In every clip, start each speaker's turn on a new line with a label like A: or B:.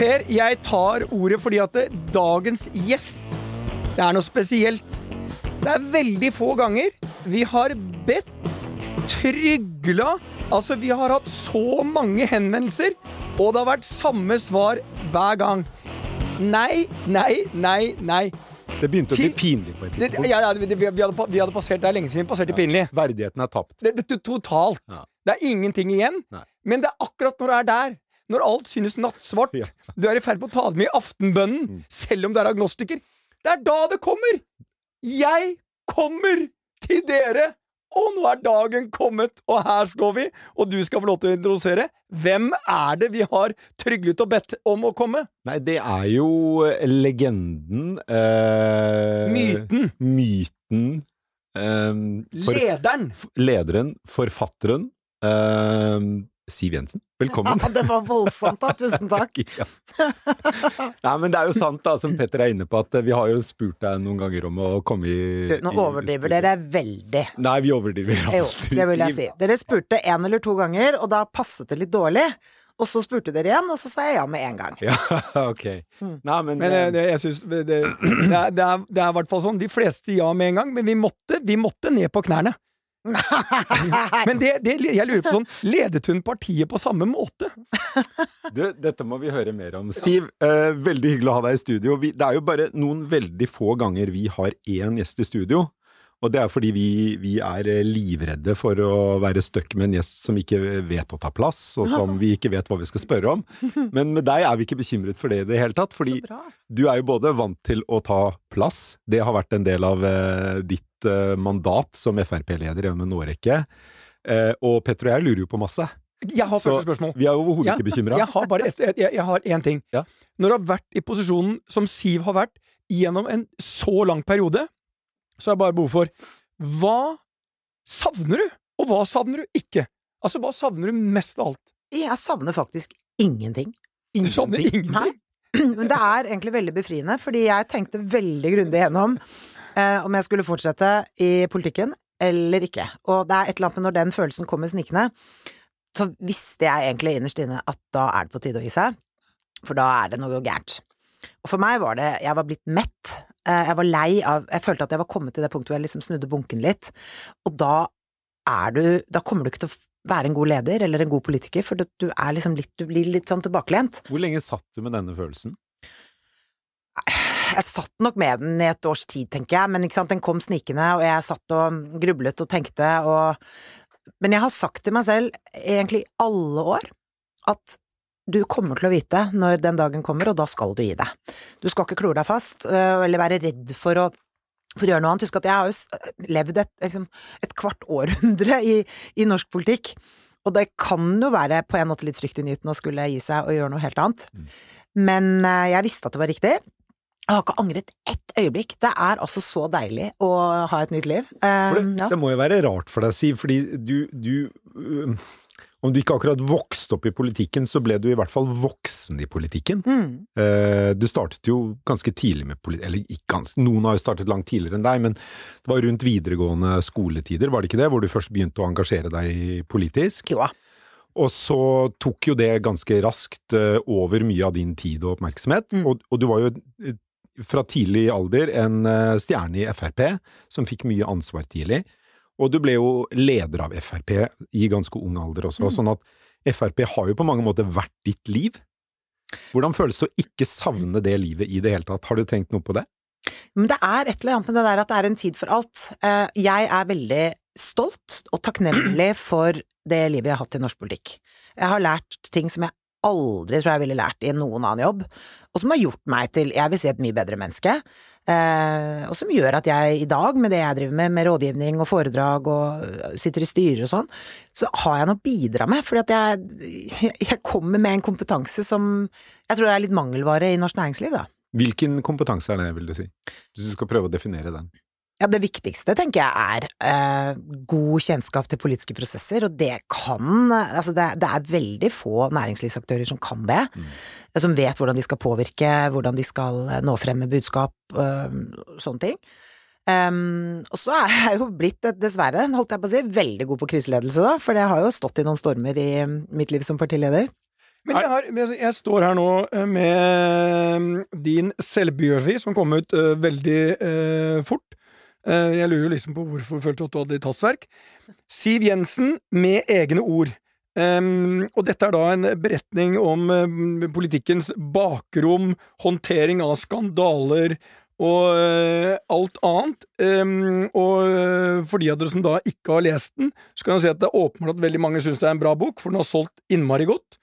A: Per, jeg tar ordet fordi at dagens gjest Det er noe spesielt. Det er veldig få ganger vi har bedt, trygla Altså, vi har hatt så mange henvendelser, og det har vært samme svar hver gang. Nei, nei, nei, nei.
B: Det begynte å bli pinlig på et tidspunkt.
A: ja, ja, vi, vi, hadde, vi hadde passert Det er lenge siden vi passerte pinlig.
B: Verdigheten er tapt.
A: Det, det, totalt.
B: Ja.
A: Det er ingenting igjen.
B: Nei.
A: Men det er akkurat når du er der, når alt synes nattsvart,
B: Ja.
A: du er i ferd med å ta det med i aftenbønnen,
B: Mm.
A: selv om du er agnostiker. Det er da det kommer! Jeg kommer til dere! Og nå er dagen kommet, og her står vi, og du skal få lov til å introdusere. Hvem er det vi har tryglet og bedt om å komme?
B: Nei, det er jo eh, legenden eh,
A: Myten.
B: Myten. eh, for,
A: Lederen.
B: lederen, forfatteren eh, Siv Jensen. Velkommen.
C: Ja, det var voldsomt, da. Tusen takk.
B: Ja. Nei, men det er jo sant, da, som Petter er inne på, at eh, vi har jo spurt deg noen ganger om å komme i
C: Du, Nå
B: i-
C: overdriver dere veldig.
B: Nei, vi overdriver
C: Jo, det vil jeg si. Dere spurte én eller to ganger, og da passet det litt dårlig. Og så spurte dere igjen, og så sa jeg ja med en gang.
B: Ja, ok.
C: Mm.
B: Nei, men,
A: Men det,
B: eh,
A: det, jeg synes, det, det, det, det, det er i hvert fall sånn. De fleste ja med en gang, men vi måtte, vi måtte ned på knærne. Men det, det, jeg lurer på sånn, ledet hun partiet på samme måte?
B: Du, dette må vi høre mer om. Siv, eh, veldig hyggelig å ha deg i studio. Vi, det er jo bare noen veldig få ganger vi har én gjest i studio. Og det er fordi vi, vi er eh, livredde for å være stuck med en gjest som ikke vet å ta plass, og som vi ikke vet hva vi skal spørre om. Men med deg er vi ikke bekymret for det i det hele tatt, fordi du er jo både vant til å ta plass, det har vært en del av eh, eh, mandat som Frp-leder gjennom en årrekke, eh, og Petter og jeg lurer jo på masse.
A: Jeg har første spørsmål.
B: vi er jo overhodet
A: Ja,
B: ikke bekymra.
A: Jeg har bare et, jeg, jeg har én ting.
B: Ja.
A: Når du har vært i posisjonen som Siv har vært gjennom en så lang periode, så har jeg bare behov for Hva savner du, og hva savner du ikke? Altså, hva savner du mest av alt?
C: Jeg savner faktisk ingenting.
A: Ingenting? savner ingenting?
C: Nei. Men det er egentlig veldig befriende, fordi jeg tenkte veldig grundig gjennom eh, om jeg skulle fortsette i politikken eller ikke. Og det er et eller annet med når den følelsen kommer snikende, så visste jeg egentlig innerst inne at da er det på tide å gi seg, for da er det noe gærent. Og for meg var det Jeg var blitt mett. eh, Jeg var lei av Jeg følte at jeg var kommet til det punktet hvor jeg liksom snudde bunken litt, og da er du Da kommer du ikke til å være en god leder eller en god politiker, for du er liksom litt Du blir litt sånn tilbakelent.
B: Hvor lenge satt du med denne følelsen?
C: Jeg satt nok med den i et års tid, tenker jeg, men den kom snikende, og jeg satt og grublet og tenkte og Men jeg har sagt til meg selv, egentlig i alle år, at du kommer til å vite når den dagen kommer, og da skal du gi deg. Du skal ikke klore deg fast, øh, eller være redd for å for å gjøre noe annet. Husk at jeg har jo levd et, liksom, et kvart århundre i, i norsk politikk, og det kan jo være på en måte litt fryktinngytende å skulle gi seg og gjøre noe helt annet. Men eh, jeg visste at det var riktig. Jeg har ikke angret ett øyeblikk. Det er altså så deilig å ha et nytt liv.
B: Um, det,
C: ja.
B: det må jo være rart for deg, Siv, fordi du, du øh, Om du ikke akkurat vokste opp i politikken, så ble du i hvert fall voksen i politikken.
C: Mm.
B: Uh, du startet jo ganske tidlig med politikk, eller ikke ganske, noen har jo startet langt tidligere enn deg, men det var rundt videregående skoletider, var det ikke det, hvor du først begynte å engasjere deg politisk?
C: Jo.
B: Og så tok jo det ganske raskt eh, over mye av din tid og oppmerksomhet,
C: Mm.
B: og, og du var jo eh, fra tidlig alder en eh, stjerne i Frp, som fikk mye ansvar tidlig. Og du ble jo leder av Frp i ganske ung alder også,
C: Mm.
B: sånn at Frp har jo på mange måter vært ditt liv. Hvordan føles det å ikke savne det livet i det hele tatt? Har du tenkt noe på det?
C: Men det er et eller annet med det der at det er en tid for alt. Eh, Jeg er veldig stolt og takknemlig for det livet jeg har hatt i norsk politikk. Jeg har lært ting som jeg aldri tror jeg ville lært i noen annen jobb, og som har gjort meg til, jeg vil si, et mye bedre menneske. Eh, og som gjør at jeg i dag, med det jeg driver med, med rådgivning og foredrag og øh, sitter i styrer og sånn, så har jeg noe å bidra med, fordi at jeg, jeg kommer med en kompetanse som jeg tror er litt mangelvare i norsk næringsliv, da.
B: Hvilken kompetanse er det, vil du si? Hvis du skal prøve å definere den.
C: Ja, det viktigste tenker jeg er eh, god kjennskap til politiske prosesser, og det kan Altså, det, det er veldig få næringslivsaktører som kan det. Som vet hvordan de skal påvirke, hvordan de skal eh, nå frem med budskap, eh, sånne ting. Um, og så er jeg jo blitt, dessverre, holdt jeg på å si, veldig god på kriseledelse, da, for jeg har jo stått i noen stormer i mitt liv som partileder.
A: Men jeg, har, jeg står her nå eh, med mm, din selvbiografi, som kom ut uh, veldig uh, fort. Eh, jeg lurer jo liksom på hvorfor følte at du hadde litt hastverk. Siv Jensen med egne ord. Um, og dette er da en beretning om um, politikkens bakrom, håndtering av skandaler og uh, alt annet. Um, og uh, for de av dere som da ikke har lest den, så kan jeg si at det er åpenbart at veldig mange syns det er en bra bok, for den har solgt innmari godt.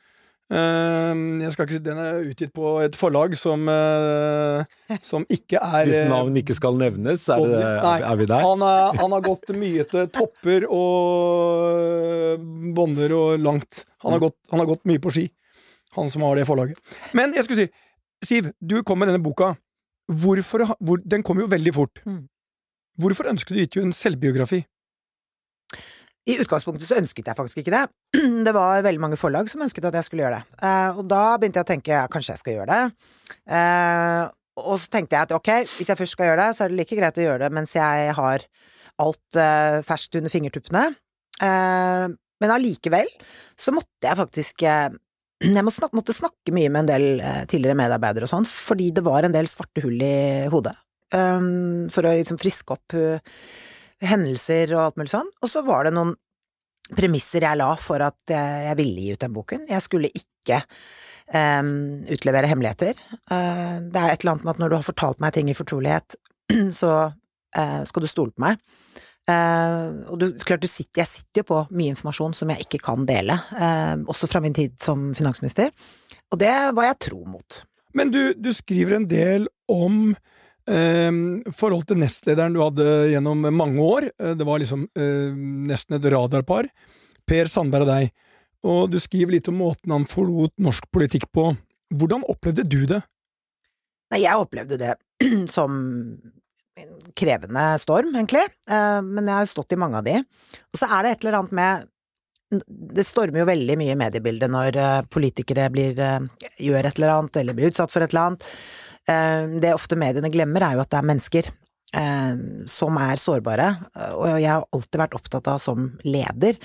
A: Ehm, jeg skal ikke si Den er utgitt på et forlag som, eh, som ikke er
B: Hvis
A: eh,
B: navn ikke skal nevnes, er, det,
A: Nei,
B: er vi der?
A: Han, er, han har gått mye til topper og bånder og langt. Han har, gått, han har gått mye på ski, han som har det forlaget. Men jeg skulle si, Siv, du kom med denne boka. Hvorfor, hvor, den kom jo veldig fort.
C: Mm.
A: Hvorfor ønsket du ikke en selvbiografi?
C: I utgangspunktet så ønsket jeg faktisk ikke det. Det var veldig mange forlag som ønsket at jeg skulle gjøre det. Eh, og da begynte jeg å tenke ja, kanskje jeg skal gjøre det. Eh, og så tenkte jeg at ok, hvis jeg først skal gjøre det, så er det like greit å gjøre det mens jeg har alt eh, ferskt under fingertuppene. Men allikevel så måtte jeg faktisk jeg måtte snakke mye med en del tidligere medarbeidere og sånn, fordi det var en del svarte hull i hodet. Um, for å liksom friske opp uh, hendelser og alt mulig sånn. Og så var det noen premisser jeg la for at jeg, jeg ville gi ut den boken. Jeg skulle ikke um, utlevere hemmeligheter. Uh, det er et eller annet med at når du har fortalt meg ting i fortrolighet, så uh, skal du stole på meg. Uh, og du, klart du sitter, jeg sitter jo på mye informasjon som jeg ikke kan dele, eh, også fra min tid som finansminister. Og det var jeg tro mot.
A: Men du, du skriver en del om eh, forhold til nestlederen du hadde gjennom mange år. Eh, Det var liksom eh, nesten et radarpar. Per Sandberg og deg. Og du skriver litt om måten han forlot norsk politikk på. Hvordan opplevde du det?
C: Nei, jeg opplevde det som en krevende storm, egentlig, Eh, men jeg har stått i mange av de. Og så er det et eller annet med Det stormer jo veldig mye i mediebildet når politikere blir, gjør et eller annet, eller blir utsatt for et eller annet. Eh, Det ofte mediene glemmer, er jo at det er mennesker eh, som er sårbare, og jeg har alltid vært opptatt av som leder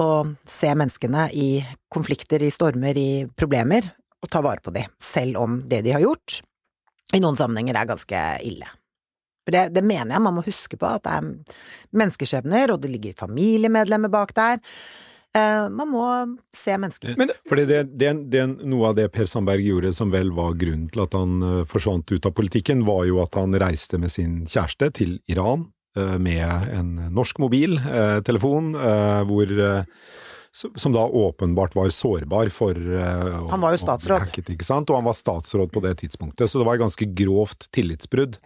C: å se menneskene i konflikter, i stormer, i problemer, og ta vare på de, selv om det de har gjort, i noen sammenhenger er ganske ille. For det, det mener jeg man må huske på, at det er menneskeskjebner, og det ligger familiemedlemmer bak der. Eh, man må se mennesker.
A: Men
B: Fordi det, det, det, noe av det Per Sandberg gjorde som vel var grunnen til at han eh, forsvant ut av politikken, var jo at han reiste med sin kjæreste til Iran eh, med en norsk mobiltelefon, hvor som da åpenbart var sårbar for uh,
C: Han var jo statsråd.
B: hacket, ikke sant? Og han var statsråd på det tidspunktet, så det var et ganske grovt tillitsbrudd.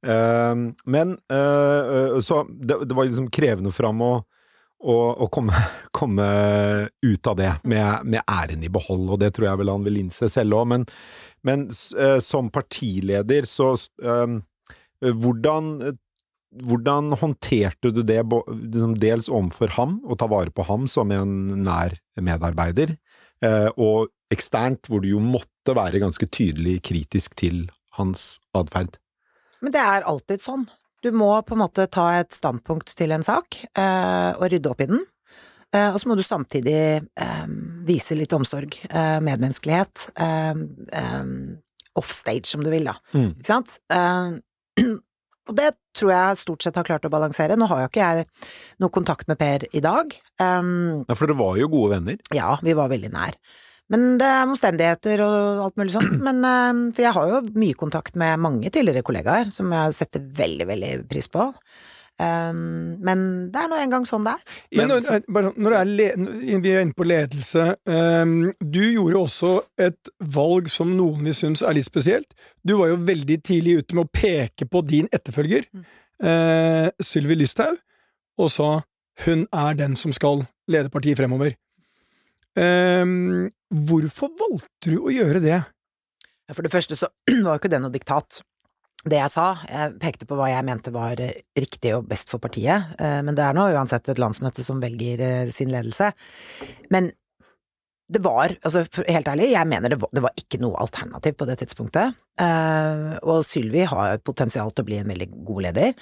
B: Uh, men uh, så det, det var liksom krevende for ham å, å, og komme, komme ut av det med, med æren i behold, og det tror jeg vel han vil innse selv òg. Men, men uh, som partileder, så uh, hvordan, hvordan håndterte du det, liksom dels overfor ham, å ta vare på ham som en nær medarbeider, uh, og eksternt, hvor du jo måtte være ganske tydelig kritisk til hans atferd?
C: Men det er alltid sånn. Du må på en måte ta et standpunkt til en sak, eh, og rydde opp i den. Eh, og så må du samtidig eh, vise litt omsorg, medmenneskelighet, offstage, om du vil, da.
B: Mm.
C: Ikke sant? Eh, og det tror jeg stort sett har klart å balansere. Nå har jo ikke jeg noe kontakt med Per i dag. Um,
B: Ja, for dere var jo gode venner.
C: ja, vi var veldig nær. Men det er omstendigheter og alt mulig sånt. Men eh, For jeg har jo mye kontakt med mange tidligere kollegaer, som jeg setter veldig, veldig pris på. Um, men det er nå engang sånn det er.
A: Men når,
B: som-
A: bare, når det er le, vi er inne på ledelse ehm, Du gjorde også et valg som noen vil synes er litt spesielt. Du var jo veldig tidlig ute med å peke på din etterfølger, eh, Sylvi Listhaug, og sa hun er den som skal lede partiet fremover. Ehm, hvorfor valgte du å gjøre det?
C: For det første så var ikke det noe diktat. Det jeg sa, jeg pekte på hva jeg mente var eh, riktig og best for partiet, eh, men det er nå uansett et landsmøte som velger eh, sin ledelse. Men det var, altså helt ærlig, jeg mener det var, det var ikke noe alternativ på det tidspunktet. Og Sylvi har potensial til å bli en veldig god leder.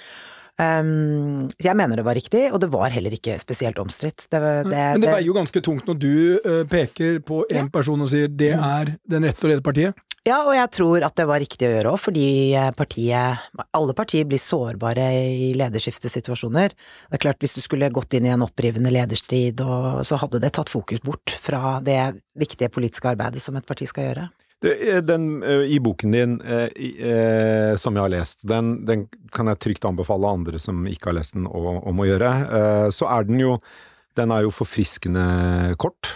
C: Um, jeg mener det var riktig, og det var heller ikke spesielt omstridt. Det, det,
A: Men det veier jo ganske tungt når du uh, peker på én
C: Ja.
A: person og sier det er den rette å lede partiet.
C: Ja, og jeg tror at det var riktig å gjøre òg, fordi eh, partiet Alle partier blir sårbare i lederskiftesituasjoner. Det er klart, hvis du skulle gått inn i en opprivende lederstrid, og, så hadde det tatt fokus bort fra det viktige politiske arbeidet som et parti skal gjøre.
B: Eh, den eh, i boken din, eh, som jeg har lest, den, den kan jeg trygt anbefale andre som ikke har lest den, om å gjøre. Så er den jo den er jo forfriskende kort.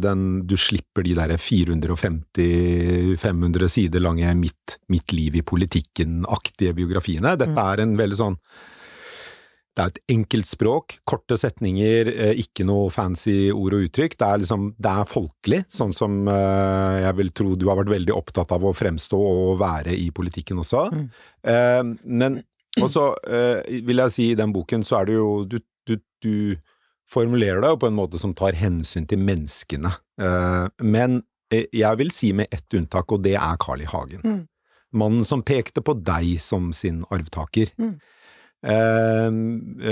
B: Den, du slipper de der 450-500 sider lange mitt, mitt liv i politikken-aktige biografiene. Dette er en veldig sånn det er et enkelt språk, korte setninger, eh, ikke noe fancy ord og uttrykk. Det er liksom, det er folkelig, sånn som eh, jeg vil tro du har vært veldig opptatt av å fremstå og være i politikken også.
C: Mm.
B: Eh, men også vil jeg si i den boken så er det jo du, du, du formulerer deg på en måte som tar hensyn til menneskene. Men jeg vil si med ett unntak, og det er Carl I. Hagen.
C: Mm.
B: Mannen som pekte på deg som sin arvtaker.
C: Mm.
B: Eh,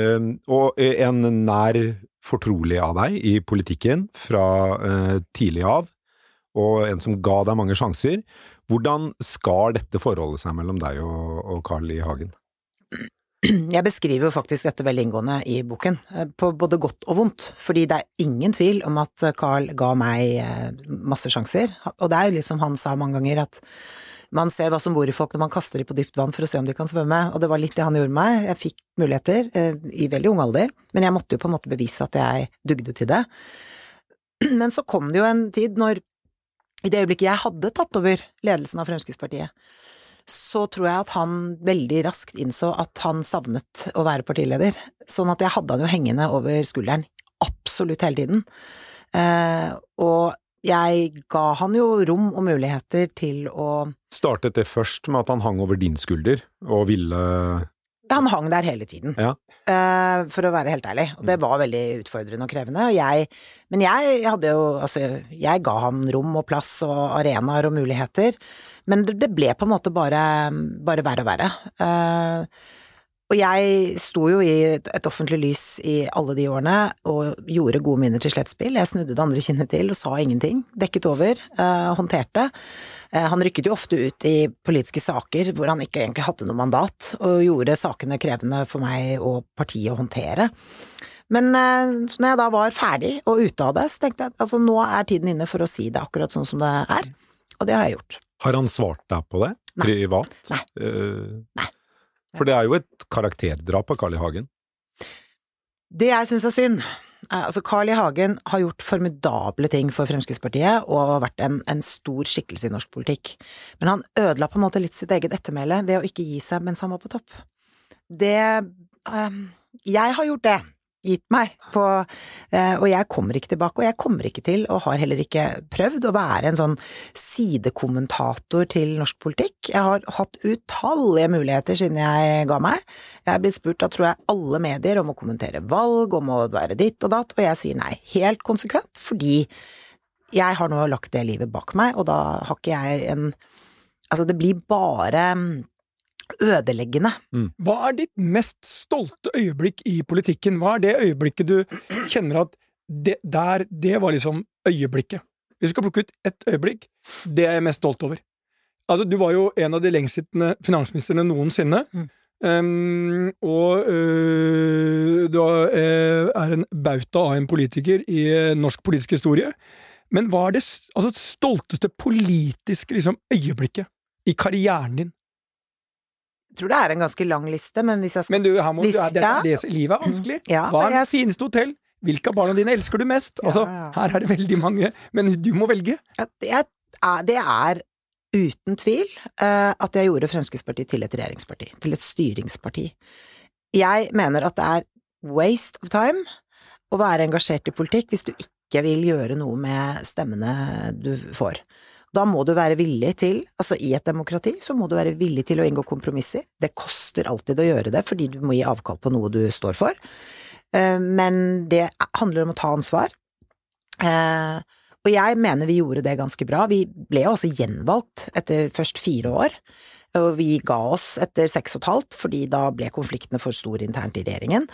B: eh, og en nær fortrolig av deg i politikken fra eh, tidlig av, og en som ga deg mange sjanser. Hvordan skal dette forholdet seg mellom deg og, Carl I. Hagen?
C: Jeg beskriver jo faktisk dette veldig inngående i boken, eh, på både godt og vondt, fordi det er ingen tvil om at Carl ga meg eh, masse sjanser, og det er jo liksom han sa mange ganger at man ser hva som bor i folk når man kaster dem på dypt vann for å se om de kan svømme, og det var litt det han gjorde meg. Jeg fikk muligheter eh, i veldig ung alder, men jeg måtte jo på en måte bevise at jeg dugde til det. Men så kom det jo en tid når, i det øyeblikket jeg hadde tatt over ledelsen av Fremskrittspartiet, så tror jeg at han veldig raskt innså at han savnet å være partileder. Sånn at jeg hadde han jo hengende over skulderen absolutt hele tiden. Eh, og jeg ga han jo rom og muligheter til å
B: Startet det først med at han hang over din skulder og ville
C: Han hang der hele tiden,
B: Ja.
C: eh, for å være helt ærlig. Og det var veldig utfordrende og krevende. Og jeg, men jeg hadde jo Altså, jeg ga ham rom og plass og arenaer og muligheter. Men det, det ble på en måte bare, bare verre og verre. Og jeg sto jo i et, offentlig lys i alle de årene og gjorde gode minner til slettspill. Jeg snudde det andre kinnet til og sa ingenting. Dekket over. eh, håndterte. Eh, han rykket jo ofte ut i politiske saker hvor han ikke egentlig hadde noe mandat, og gjorde sakene krevende for meg og partiet å håndtere. Men eh, når jeg da var ferdig og ute av det, så tenkte jeg at altså, nå er tiden inne for å si det akkurat sånn som det er. Og det har jeg gjort.
B: Har han svart deg på det?
C: Nei.
B: Privat?
C: Nei.
B: Uh...
C: Nei.
B: For det er jo et karakterdrap av Carl I. Hagen.
C: Det jeg syns er synd Altså, Carl I. Hagen har gjort formidable ting for Fremskrittspartiet og har vært en, en stor skikkelse i norsk politikk. Men han ødela på en måte litt sitt eget ettermæle ved å ikke gi seg mens han var på topp. Det eh, Jeg har gjort det. Gitt meg på eh, Og jeg kommer ikke tilbake, og jeg kommer ikke til, og har heller ikke prøvd, å være en sånn sidekommentator til norsk politikk. Jeg har hatt utallige muligheter siden jeg ga meg. Jeg er blitt spurt av, tror jeg, alle medier om å kommentere valg, om å være ditt og datt, og jeg sier nei, helt konsekvent, fordi jeg har nå lagt det livet bak meg, og da har ikke jeg en Altså, det blir bare mm, ødeleggende.
A: Hva er ditt mest stolte øyeblikk i politikken? Hva er det øyeblikket du kjenner at det, der, det var liksom øyeblikket? Hvis du skal plukke ut ett øyeblikk, det er jeg mest stolt over. Altså, du var jo en av de lengstsittende finansministrene noensinne.
C: Mm.
A: Um, og uh, du er øh, er en bauta av en politiker i øh, norsk politisk historie. Men hva er det altså, stolteste politiske liksom, øyeblikket i karrieren din?
C: Jeg tror det er en ganske lang liste, men hvis jeg skal
A: Men du, her må,
C: Hvis-
A: du er, det, det, livet er vanskelig.
C: Ja,
A: Hva er det fineste hotell? Hvilke av barna dine elsker du mest? Altså,
C: Ja, ja.
A: her er det veldig mange, men du må velge.
C: Det, er, det er uten tvil uh, at jeg gjorde Fremskrittspartiet til et regjeringsparti, til et styringsparti. Jeg mener at det er waste of time å være engasjert i politikk hvis du ikke vil gjøre noe med stemmene du får. Da må du være villig til, altså i et demokrati, så må du være villig til å inngå kompromisser. Det koster alltid å gjøre det, fordi du må gi avkall på noe du står for. Eh, Men det handler om å ta ansvar. Eh, Og jeg mener vi gjorde det ganske bra. Vi ble også gjenvalgt etter først fire år. Og vi ga oss etter seks og et halvt, fordi da ble konfliktene for store internt i regjeringen.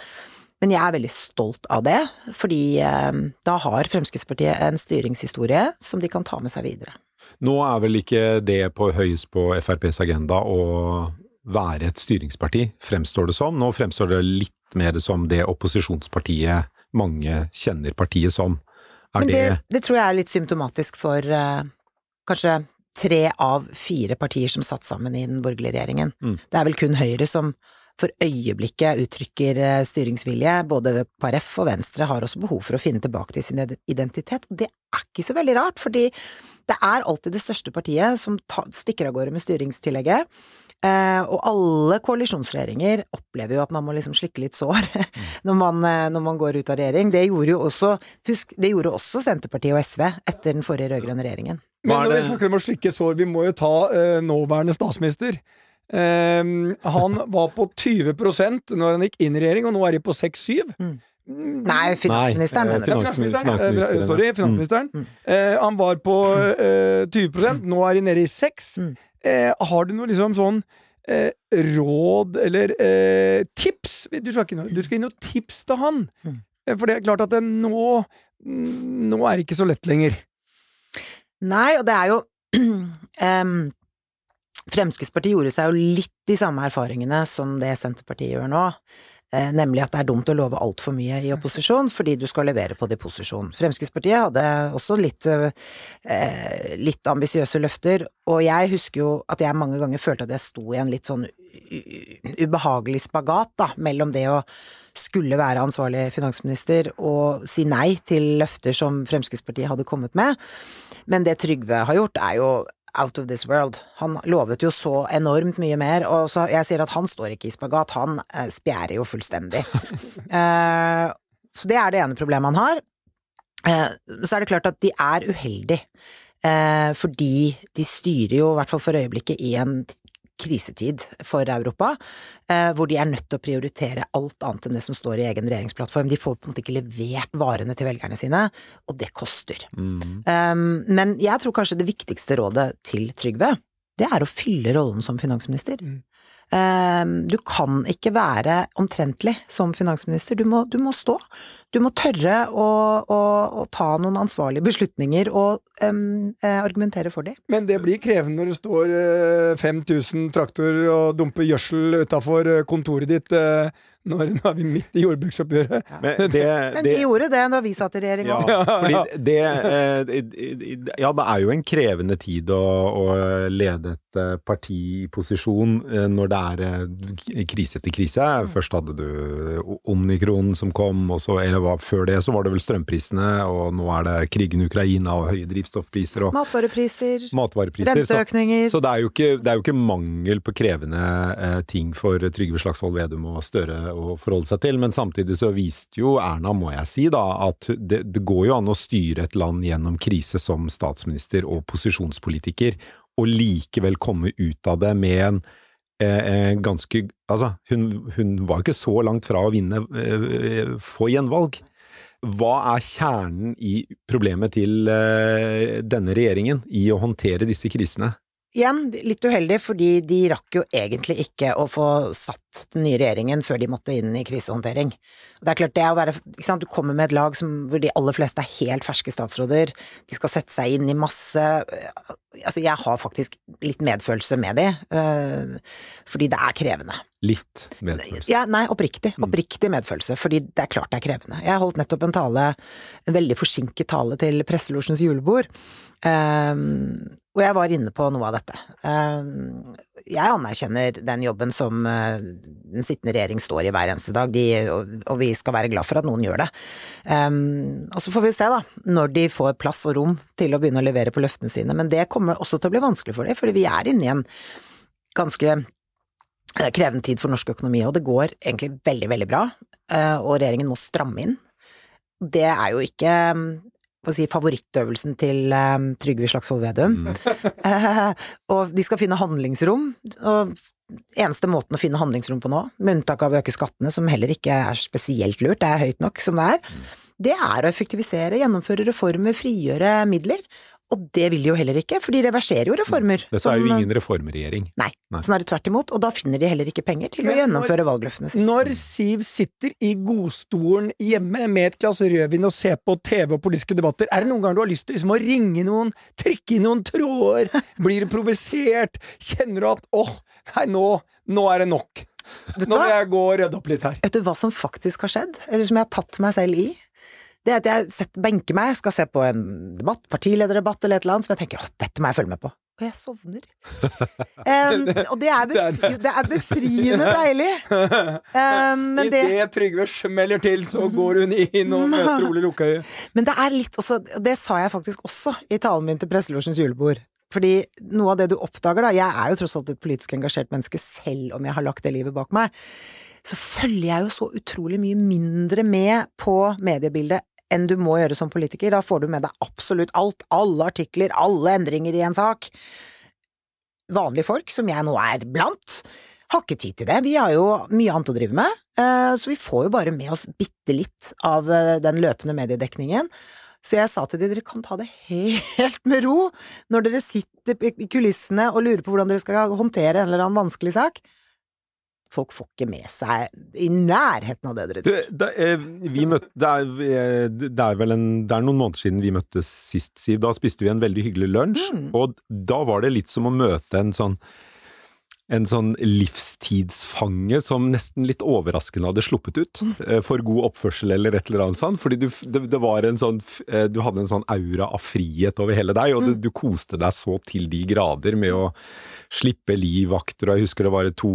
C: Men jeg er veldig stolt av det, fordi eh, da har Fremskrittspartiet en styringshistorie som de kan ta med seg videre.
B: Nå er vel ikke det på høyest på FrPs agenda å være et styringsparti, fremstår det som. Nå fremstår det litt mer som det opposisjonspartiet mange kjenner partiet som. Er
C: Men det,
B: det,
C: det tror jeg er litt symptomatisk for uh, kanskje tre av fire partier som satt sammen i den borgerlige regjeringen.
B: Mm.
C: Det er vel kun Høyre som for øyeblikket uttrykker eh, styringsvilje. Både KrF og Venstre har også behov for å finne tilbake til sin identitet, og det er ikke så veldig rart, fordi det er alltid det største partiet som ta, stikker av gårde med styringstillegget. Eh, og alle koalisjonsregjeringer opplever jo at man må liksom slikke litt sår når, man, eh, når man går ut av regjering. Det gjorde jo også, husk, det gjorde også Senterpartiet og SV etter den forrige rød-grønne regjeringen.
A: Men når vi snakker om å slikke sår, vi må jo ta eh, nåværende statsminister. Ehm, han var på 20% når han gikk inn i regjering, og nå er de på 6-7.
C: Mm. Nei, finansministeren,
B: Nei,
C: mener
B: eh,
C: du?
A: Finansministeren.
B: Finansministeren,
A: Eh, sorry, finansministeren.
C: Mm.
A: Eh, han var på eh, 20 nå er de nede i 6
C: Mm.
A: eh, Har du noe liksom sånn eh, råd eller eh, tips? Du skal, ikke, noe- du skal gi noe tips til han.
C: Mm.
A: Eh, For det er klart at det nå Nå er det ikke så lett lenger.
C: Nei, og det er jo em, Fremskrittspartiet gjorde seg jo litt de samme erfaringene som det Senterpartiet gjør nå. Eh, nemlig at det er dumt å love altfor mye i opposisjon, fordi du skal levere på det i posisjon. Fremskrittspartiet hadde også litt, eh, litt ambisiøse løfter, og jeg husker jo at jeg mange ganger følte at jeg sto i en litt sånn ubehagelig spagat, da, mellom det å skulle være ansvarlig finansminister og si nei til løfter som Fremskrittspartiet hadde kommet med. Men det Trygve har gjort, er jo out of this world. Han lovet jo så enormt mye mer, og så jeg sier at han står ikke i spagat, han eh, spjærer jo fullstendig. eh, så det er det ene problemet han har. Eh, så er det klart at de er uheldige, eh, fordi de styrer jo, i hvert fall for øyeblikket, i en krisetid for Europa, eh, hvor de er nødt til å prioritere alt annet enn det som står i egen regjeringsplattform. De får på en måte ikke levert varene til velgerne sine, og det koster.
B: Mm.
C: Um, men jeg tror kanskje det viktigste rådet til Trygve, det er å fylle rollen som finansminister.
A: Mm.
C: Um, du kan ikke være omtrentlig som finansminister, du må, du må stå. Du må tørre å, å, å ta noen ansvarlige beslutninger og um, eh, argumentere for dem.
A: Men det blir krevende når det står eh, 5000 traktorer og dumper gjødsel utafor kontoret ditt eh, når, nå er vi midt i jordbruksoppgjøret.
B: Men det,
C: Men
B: det
C: de gjorde det da vi satt i regjering
B: ja,
C: òg.
B: fordi det eh, Ja, det er jo en krevende tid å, å lede et eh, parti i posisjon eh, når det er krise etter krise. Først hadde du omnikron som kom, og så eller hva, før det så var det vel strømprisene, og nå er det krigen i Ukraina og høye drivstoffpriser og
C: Matvarepriser,
B: matvarepriser.
C: Renteøkninger
B: så det er, jo ikke, det er jo ikke mangel på krevende ting for Trygve Slagsvold Vedum og Støre å forholde seg til, men samtidig så viste jo Erna, må jeg si, da, at det, det går jo an å styre et land gjennom krise som statsminister og posisjonspolitiker, og likevel komme ut av det med en eh, eh, ganske Altså, hun, hun var ikke så langt fra å vinne, eh, få gjenvalg. Hva er kjernen i problemet til eh, denne regjeringen i å håndtere disse krisene?
C: Igjen, litt uheldig, fordi de rakk jo egentlig ikke å få satt den nye regjeringen før de måtte inn i krisehåndtering. Det er klart, det å være ikke sant, Du kommer med et lag som, hvor de aller fleste er helt ferske statsråder, de skal sette seg inn i masse Altså, jeg har faktisk litt medfølelse med de, øh, fordi det er krevende.
B: Litt medfølelse.
C: Ja, nei, oppriktig. Oppriktig medfølelse, fordi det er klart det er krevende. Jeg holdt nettopp en tale, en veldig forsinket tale til Presselosjens julebord, ehm, og jeg var inne på noe av dette. Ehm, jeg anerkjenner den jobben som eh, den sittende regjering står i hver eneste dag, de, og, vi skal være glad for at noen gjør det. Um, og så får vi se, da, når de får plass og rom til å begynne å levere på løftene sine, men det kommer også til å bli vanskelig for dem, fordi vi er inne i en ganske eh, krevende tid for norsk økonomi, og det går egentlig veldig, veldig bra, eh, og regjeringen må stramme inn. Det er jo ikke si, favorittøvelsen til um, Trygve Slagsvold Vedum.
B: Mm.
C: Uh, og de skal finne handlingsrom, og eneste måten å finne handlingsrom på nå, med unntak av å øke skattene, som heller ikke er spesielt lurt, det er høyt nok som det er, det er å effektivisere, gjennomføre reformer, frigjøre midler. Og det vil de jo heller ikke, for de reverserer jo reformer.
B: Dette er jo
C: som-
B: ingen reformregjering.
C: Nei,
B: Nei.
C: snarere tvert imot, og da finner de heller ikke penger til å
A: når-
C: gjennomføre valgløftene sine.
A: Når Siv sitter i godstolen hjemme med et glass rødvin og ser på TV og politiske debatter, er det noen ganger du har lyst til liksom å ringe noen, trekke i noen tråder, blir du provosert, kjenner du at åh, nei, nå, nå er det nok. Nå må jeg gå og rydde opp litt her.
C: Vet du hva som faktisk har skjedd, eller som jeg har tatt meg selv i? Det er at jeg setter, benker meg, skal se på en debatt, partilederdebatt eller et eller annet, som jeg tenker at dette må jeg følge med på. Og jeg sovner. Um, og det er, befri, det er befriende deilig. Um, men det
A: Idet Trygve smeller til, så går hun inn og møter Ole Lukkøye.
C: Men det er litt også, og det sa jeg faktisk også i talen min til Presselosjens julebord. Fordi noe av det du oppdager da, jeg er jo tross alt et politisk engasjert menneske selv om jeg har lagt det livet bak meg, så følger jeg jo så utrolig mye mindre med på mediebildet enn du må gjøre som politiker. Da får du med deg absolutt alt, alle artikler, alle endringer i en sak. Vanlige folk, som jeg nå er blant, har ikke tid til det. Vi har jo mye annet å drive med, eh, så vi får jo bare med oss bitte litt av eh, den løpende mediedekningen. Så jeg sa til dem dere kan ta det helt med ro når dere sitter i kulissene og lurer på hvordan dere skal håndtere en eller annen vanskelig sak. Folk får ikke med seg i nærheten av det dere tror.
B: det, er, møtte, det, er, eh, det er vel en, det er noen måneder siden vi møttes sist, Siv. Da spiste vi en veldig hyggelig lunsj,
C: Mm.
B: og da var det litt som å møte en sånn en sånn livstidsfange som nesten litt overraskende hadde sluppet ut eh, for god oppførsel eller et eller annet sånt. Fordi du, det, det var en sånn eh, Du hadde en sånn aura av frihet over hele deg, og du, du koste deg så til de grader med å slippe livvakter, og jeg husker det var to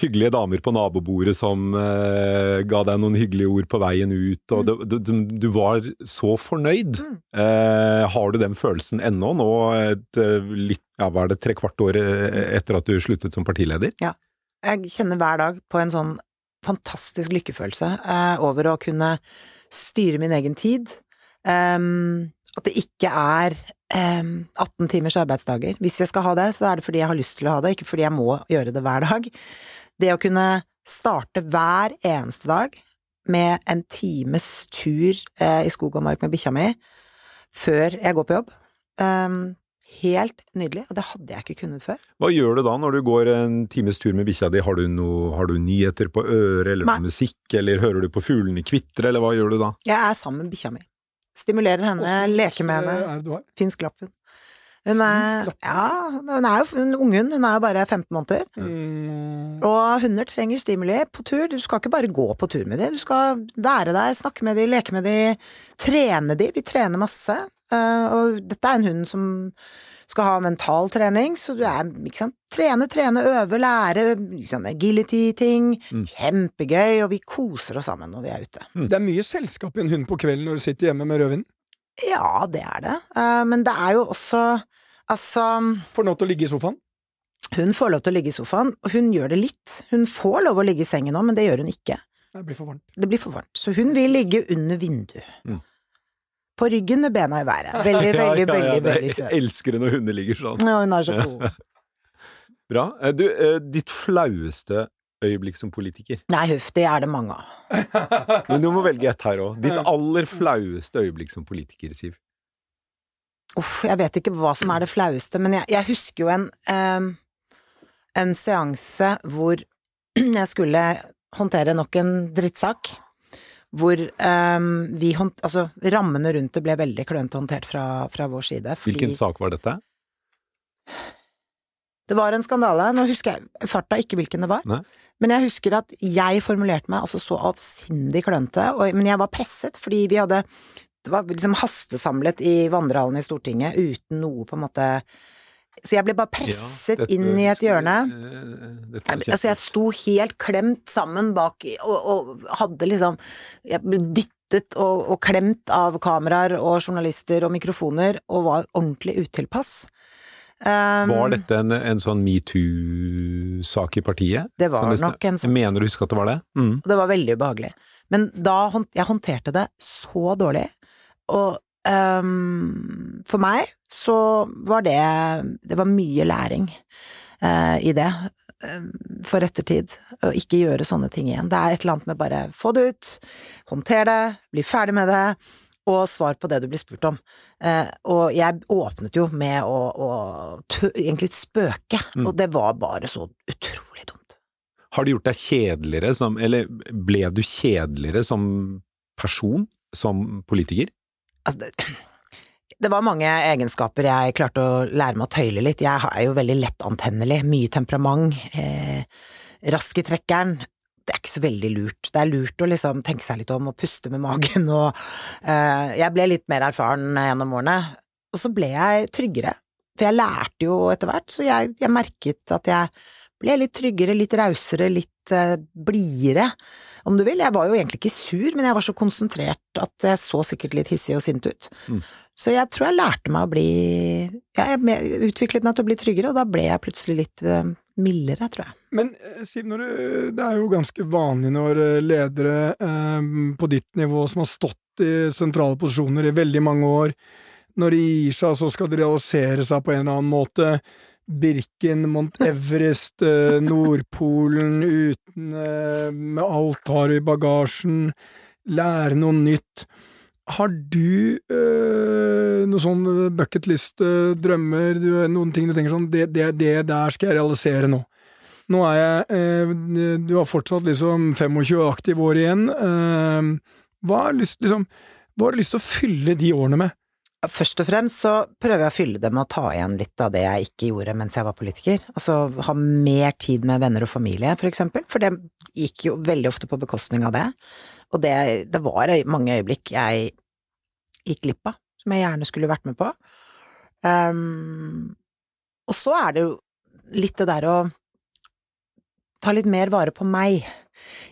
B: hyggelige damer på nabobordet som eh, ga deg noen hyggelige ord på veien ut, og mm. du, du var så fornøyd. Eh, har du den følelsen ennå, nå et, eh, litt, ja, hva er det, tre kvart år etter at du sluttet som partileder?
C: Jeg kjenner hver dag på en sånn fantastisk lykkefølelse eh, over å kunne styre min egen tid. Um, at det ikke er um, 18 timers arbeidsdager. Hvis jeg skal ha det, så er det fordi jeg har lyst til å ha det, ikke fordi jeg må gjøre det hver dag. Det å kunne starte hver eneste dag med en times tur eh, i skog og mark med bikkja mi før jeg går på jobb. Um, helt nydelig, og det hadde jeg ikke kunnet før.
B: Hva gjør du da når du går en times tur med bikkja di? Har du, noe, har du nyheter på øret, eller noe musikk, eller hører du på fuglene kvitre, eller hva gjør du da?
C: Jeg er sammen med bikkja mi. Stimulerer henne, leker med henne.
A: Det?
C: Finsk lapp, hun. Er, ja, hun er jo en unghund, hun er jo bare 15 måneder.
A: Mm.
C: Og hunder trenger stimuli på tur. Du skal ikke bare gå på tur med dem, du skal være der, snakke med dem, leke med dem, trene dem. Vi trener masse. Eh, og dette er en hund som skal ha mental trening, så du er, ikke sant, trene, trene, øve, lære, sånne agility-ting.
B: Mm.
C: Kjempegøy, og vi koser oss sammen når vi er ute.
A: Det er mye selskap i en hund på kvelden når du sitter hjemme med rødvin.
C: Ja, det er det. Eh, men det er jo også Altså,
A: Får lov til å ligge i sofaen.
C: hun får lov til å ligge i sofaen, og hun gjør det litt. Hun får lov å ligge i sengen nå, men det gjør hun ikke.
A: Det blir for varmt.
C: Det blir for varmt. Så hun vil ligge under vinduet.
B: Mm.
C: På ryggen med bena i været. Veldig, veldig, veldig, veldig søt.
B: Jeg elsker det når hunder ligger sånn.
C: Ja, hun er så god.
B: Bra. Eh, Du, eh, ditt flaueste øyeblikk som politiker?
C: Nei, huff, det er det mange av.
B: Men du må velge ett her òg. Ditt aller flaueste øyeblikk som politiker, Siv.
C: Uff, jeg vet ikke hva som er det flaueste, men jeg, jeg husker jo en em, en seanse hvor jeg skulle håndtere nok en drittsak. Hvor em, vi hånd... Altså, rammene rundt det ble veldig klønete håndtert fra, fra vår side. Fordi
B: Hvilken sak var dette?
C: Det var en skandale. Nå husker jeg farta ikke hvilken det var.
B: Nei.
C: Men jeg husker at jeg formulerte meg altså så avsindig klønete, og- men jeg var presset fordi vi hadde Det var liksom hastesamlet i vandrehallen i Stortinget uten noe på en måte Så jeg ble bare presset
B: Ja, dette-
C: inn i et hjørne.
B: Eh,
C: Jeg, altså, jeg sto helt klemt sammen bak og, og hadde liksom Jeg ble dyttet og, og klemt av kameraer og journalister og mikrofoner, og var ordentlig utilpass. Um,
B: Var dette en, en sånn metoo-sak i partiet?
C: Det var
B: det
C: nok en sånn
B: mener å huske at det var det. Mm.
C: Det var veldig ubehagelig. Men da jeg håndterte det så dårlig, og um, for meg så var det Det var mye læring uh, i det. ehm, For ettertid. Å ikke gjøre sånne ting igjen. Det er et eller annet med bare få det ut, håndter det, bli ferdig med det. Og svar på det du blir spurt om. Eh, og jeg åpnet jo med å, å egentlig spøke,
B: Mm.
C: og det var bare så utrolig dumt.
B: Har det gjort deg kjedeligere som Eller ble du kjedeligere som person? Som politiker?
C: Altså, det, det var mange egenskaper jeg klarte å lære meg å tøyle litt. Jeg er jo veldig lettantennelig, mye temperament, eh, rask i trekkeren. Det er ikke så veldig lurt. Det er lurt å liksom tenke seg litt om og puste med magen og eh, Jeg ble litt mer erfaren gjennom årene, og så ble jeg tryggere. For jeg lærte jo etter hvert, så jeg, jeg merket at jeg ble litt tryggere, litt rausere, litt eh, blidere, om du vil. Jeg var jo egentlig ikke sur, men jeg var så konsentrert at jeg så sikkert litt hissig og sint ut.
B: Mm.
C: Så jeg tror jeg lærte meg å bli ja, Jeg utviklet meg til å bli tryggere, og da ble jeg plutselig litt eh, mildere, tror jeg.
D: Men eh, Siv, det er jo ganske vanlig når eh, ledere eh, på ditt nivå som har stått i sentrale posisjoner i veldig mange år, når de gir seg, så skal de realisere seg på en eller annen måte. Birken, Mount Everest, Nordpolen uten eh, Med alt har du i bagasjen. Lære noe nytt. Har du øh, noe sånn bucketlist, øh, drømmer, du, noen ting du tenker sånn det, det, det der skal jeg realisere nå. Nå er jeg øh, Du har fortsatt liksom 25 aktive år igjen. øh, hva, har lyst, liksom, hva har du lyst til å fylle de årene med?
C: Først og fremst så prøver jeg å fylle det med å ta igjen litt av det jeg ikke gjorde mens jeg var politiker. Altså ha mer tid med venner og familie, for eksempel, for det gikk jo veldig ofte på bekostning av det. Og det, det var mange øyeblikk jeg gikk glipp av, som jeg gjerne skulle vært med på. Um, og så er det jo litt det der å ta litt mer vare på meg.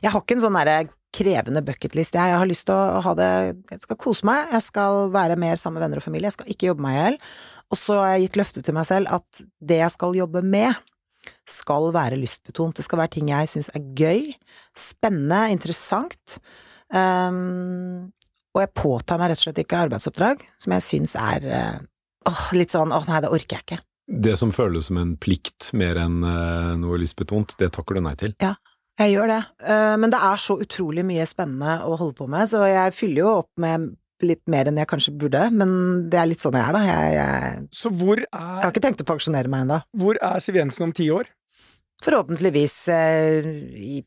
C: Jeg har ikke en sånn derre krevende bucketlist, jeg. Har lyst til å ha det Jeg skal kose meg, jeg skal være mer sammen med venner og familie, jeg skal ikke jobbe meg i hjel. Og så har jeg gitt løfte til meg selv at det jeg skal jobbe med, skal være lystbetont. Det skal være ting jeg syns er gøy, spennende, interessant. Um, og jeg påtar meg rett og slett ikke arbeidsoppdrag som jeg syns er eh, åh, litt sånn åh nei, det orker jeg ikke.
B: Det som føles som en plikt mer enn noe noe lystbetont, det takker du nei til.
C: Ja, Jeg gjør det, Eh, men det er så utrolig mye spennende å holde på med, så jeg fyller jo opp med litt mer enn jeg kanskje burde, men det er litt sånn jeg er, da. Jeg, jeg,
D: Så hvor
C: jeg har ikke tenkt å pensjonere meg ennå.
D: hvor er Siv Jensen om ti år?
C: Forhåpentligvis eh, i,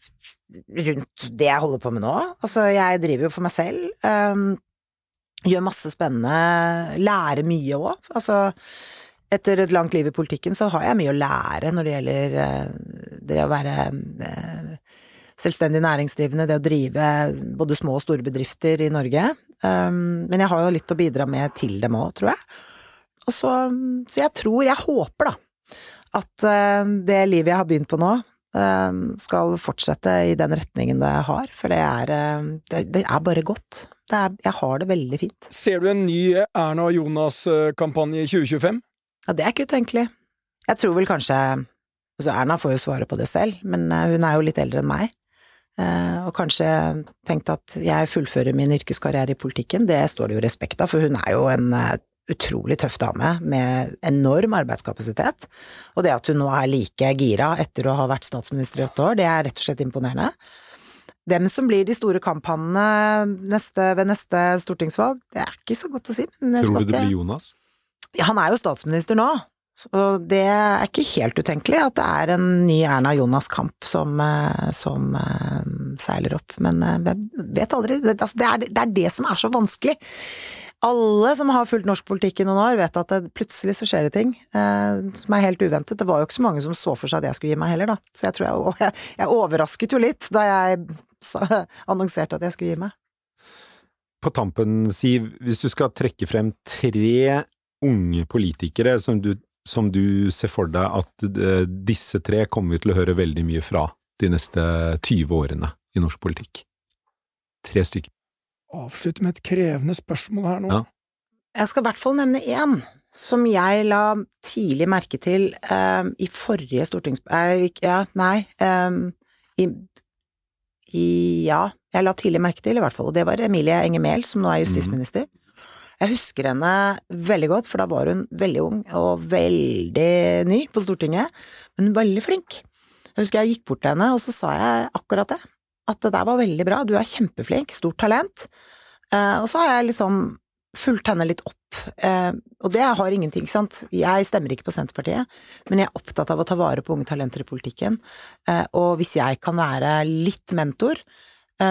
C: rundt det jeg holder på med nå. Altså, jeg driver jo for meg selv. eh, gjør masse spennende, lærer mye òg. Altså, etter et langt liv i politikken så har jeg mye å lære når det gjelder eh, det å være eh, selvstendig næringsdrivende, det å drive både små og store bedrifter i Norge. Um, men jeg har jo litt å bidra med til dem òg, tror jeg. Og så, så jeg tror, jeg håper da, at eh, det livet jeg har begynt på nå, eh, skal fortsette i den retningen det har, for det er, eh, det, er bare godt. Det er, jeg har det veldig fint.
D: Ser du en ny Erna og Jonas-kampanje i 2025?
C: Ja, det er ikke utenkelig. Jeg tror vel kanskje Altså, Erna får jo svare på det selv, men hun er jo litt eldre enn meg. Og kanskje tenkt at jeg fullfører min yrkeskarriere i politikken, det står det jo respekt av, for hun er jo en utrolig tøff dame med enorm arbeidskapasitet. Og det at hun nå er like gira etter å ha vært statsminister i åtte år, det er rett og slett imponerende. Hvem som blir de store kamphannene ved neste stortingsvalg, det er ikke så godt å si.
B: Tror du det blir Jonas?
C: ja, han er jo statsminister nå, og det er ikke helt utenkelig at det er en ny Erna Jonas-kamp som, eh, som eh, seiler opp, men eh, jeg vet aldri. Altså, det, er, det er det som er så vanskelig. Alle som har fulgt norsk politikk i noen år, vet at det, plutselig så skjer det ting eh, som er helt uventet. Det var jo ikke så mange som så for seg at jeg skulle gi meg heller, da. Så jeg tror jeg, jeg, jeg overrasket jo litt da jeg sa, annonserte at jeg skulle gi meg.
B: På tampen, Siv, hvis du skal trekke frem tre unge politikere som du, som du ser for deg at eh, disse tre kommer vi til å høre veldig mye fra de neste 20 årene i norsk politikk. Tre stykker.
D: Avslutte med et krevende spørsmål her nå.
B: Ja.
C: Jeg skal i hvert fall nevne én som jeg la tidlig merke til eh, i forrige stortings... eh, ja, nei eh, i, i Ja, jeg la tidlig merke til, i hvert fall, og det var Emilie Enger Mehl, som nå er justisminister. Jeg husker henne veldig godt, for da var hun veldig ung og veldig ny på Stortinget, men veldig flink. Jeg husker jeg gikk bort til henne, og så sa jeg akkurat det. At det der var veldig bra, du er kjempeflink, stort talent. Eh, og så har jeg liksom fulgt henne litt opp, eh, og det har ingenting, sant. Jeg stemmer ikke på Senterpartiet, men jeg er opptatt av å ta vare på unge talenter i politikken. Eh, og hvis jeg kan være litt mentor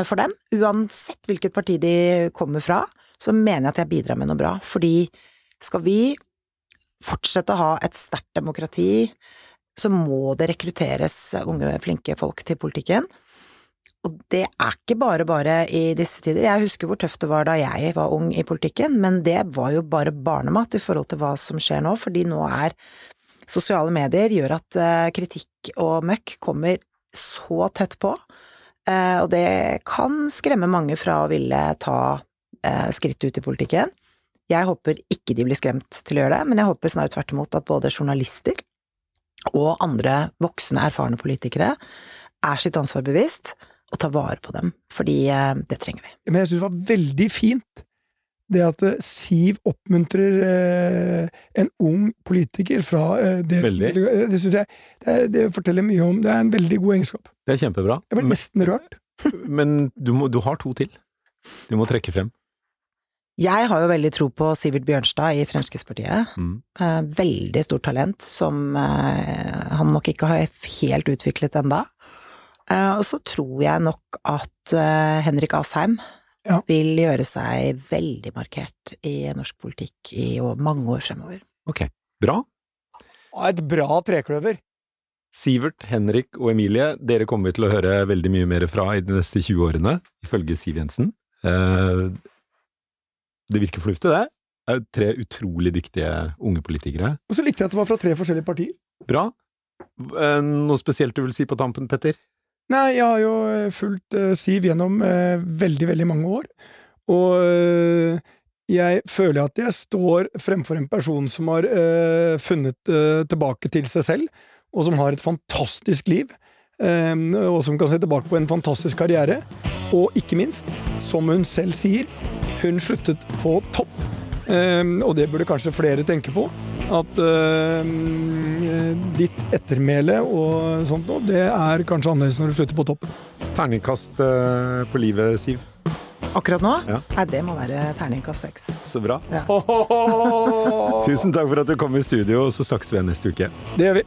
C: for dem, uansett hvilket parti de kommer fra, så mener jeg at jeg bidrar med noe bra. Fordi skal vi fortsette å ha et sterkt demokrati, så må det rekrutteres unge, flinke folk til politikken. Og det er ikke bare bare i disse tider. Jeg husker hvor tøft det var da jeg var ung i politikken, men det var jo bare barnemat i forhold til hva som skjer nå, fordi nå er sosiale medier gjør at eh, kritikk og møkk kommer så tett på, eh, og det kan skremme mange fra å ville ta eh, skritt ut i politikken. Jeg håper ikke de blir skremt til å gjøre det, men jeg håper snarere tvert imot at både journalister og andre voksne, erfarne politikere er sitt ansvar bevisst og ta vare på dem, fordi det trenger vi.
A: Men jeg syns det var veldig fint det at Siv oppmuntrer eh, en ung politiker fra eh, det
B: Veldig.
A: Det syns jeg det, det forteller mye om Det er en veldig god egenskap.
B: Det er kjempebra.
A: Jeg ble nesten rørt.
B: Men du, må, du har to til. Du må trekke frem.
C: Jeg har jo veldig tro på Sivert Bjørnstad i Fremskrittspartiet.
B: Mm.
C: Eh, veldig stort talent som eh, han nok ikke har helt utviklet enda. Eh, og så tror jeg nok at eh, Henrik Asheim
A: Ja.
C: vil gjøre seg veldig markert i norsk politikk i mange år fremover.
B: Ok, bra.
A: Et bra trekløver.
B: Sivert, Henrik og Emilie, dere kommer vi til å høre veldig mye mer fra i de neste 20 årene, ifølge Siv Jensen. Eh, det virker fornuftig, det. Det er jo tre utrolig dyktige unge politikere.
A: Og så likte jeg at det var fra tre forskjellige partier.
B: Bra. Noe spesielt du vil si på tampen, Petter?
A: Nei, jeg har jo eh, fulgt eh, Siv gjennom eh, veldig, veldig mange år, og jeg føler at jeg står fremfor en person som har funnet tilbake til seg selv, og som har et fantastisk liv, og som kan se tilbake på en fantastisk karriere, og ikke minst, som hun selv sier, hun sluttet på topp. Og det burde kanskje flere tenke på. At eh, ditt ettermæle og sånt noe, det er kanskje annerledes når du slutter på topp.
B: Terningkast eh, på livet, Siv.
C: Akkurat nå?
B: Ja.
C: Nei, det må være terningkast seks.
B: Så bra.
C: Ja.
B: Tusen takk for at du kom i studio, og så snakkes vi igjen neste uke.
A: Det gjør vi.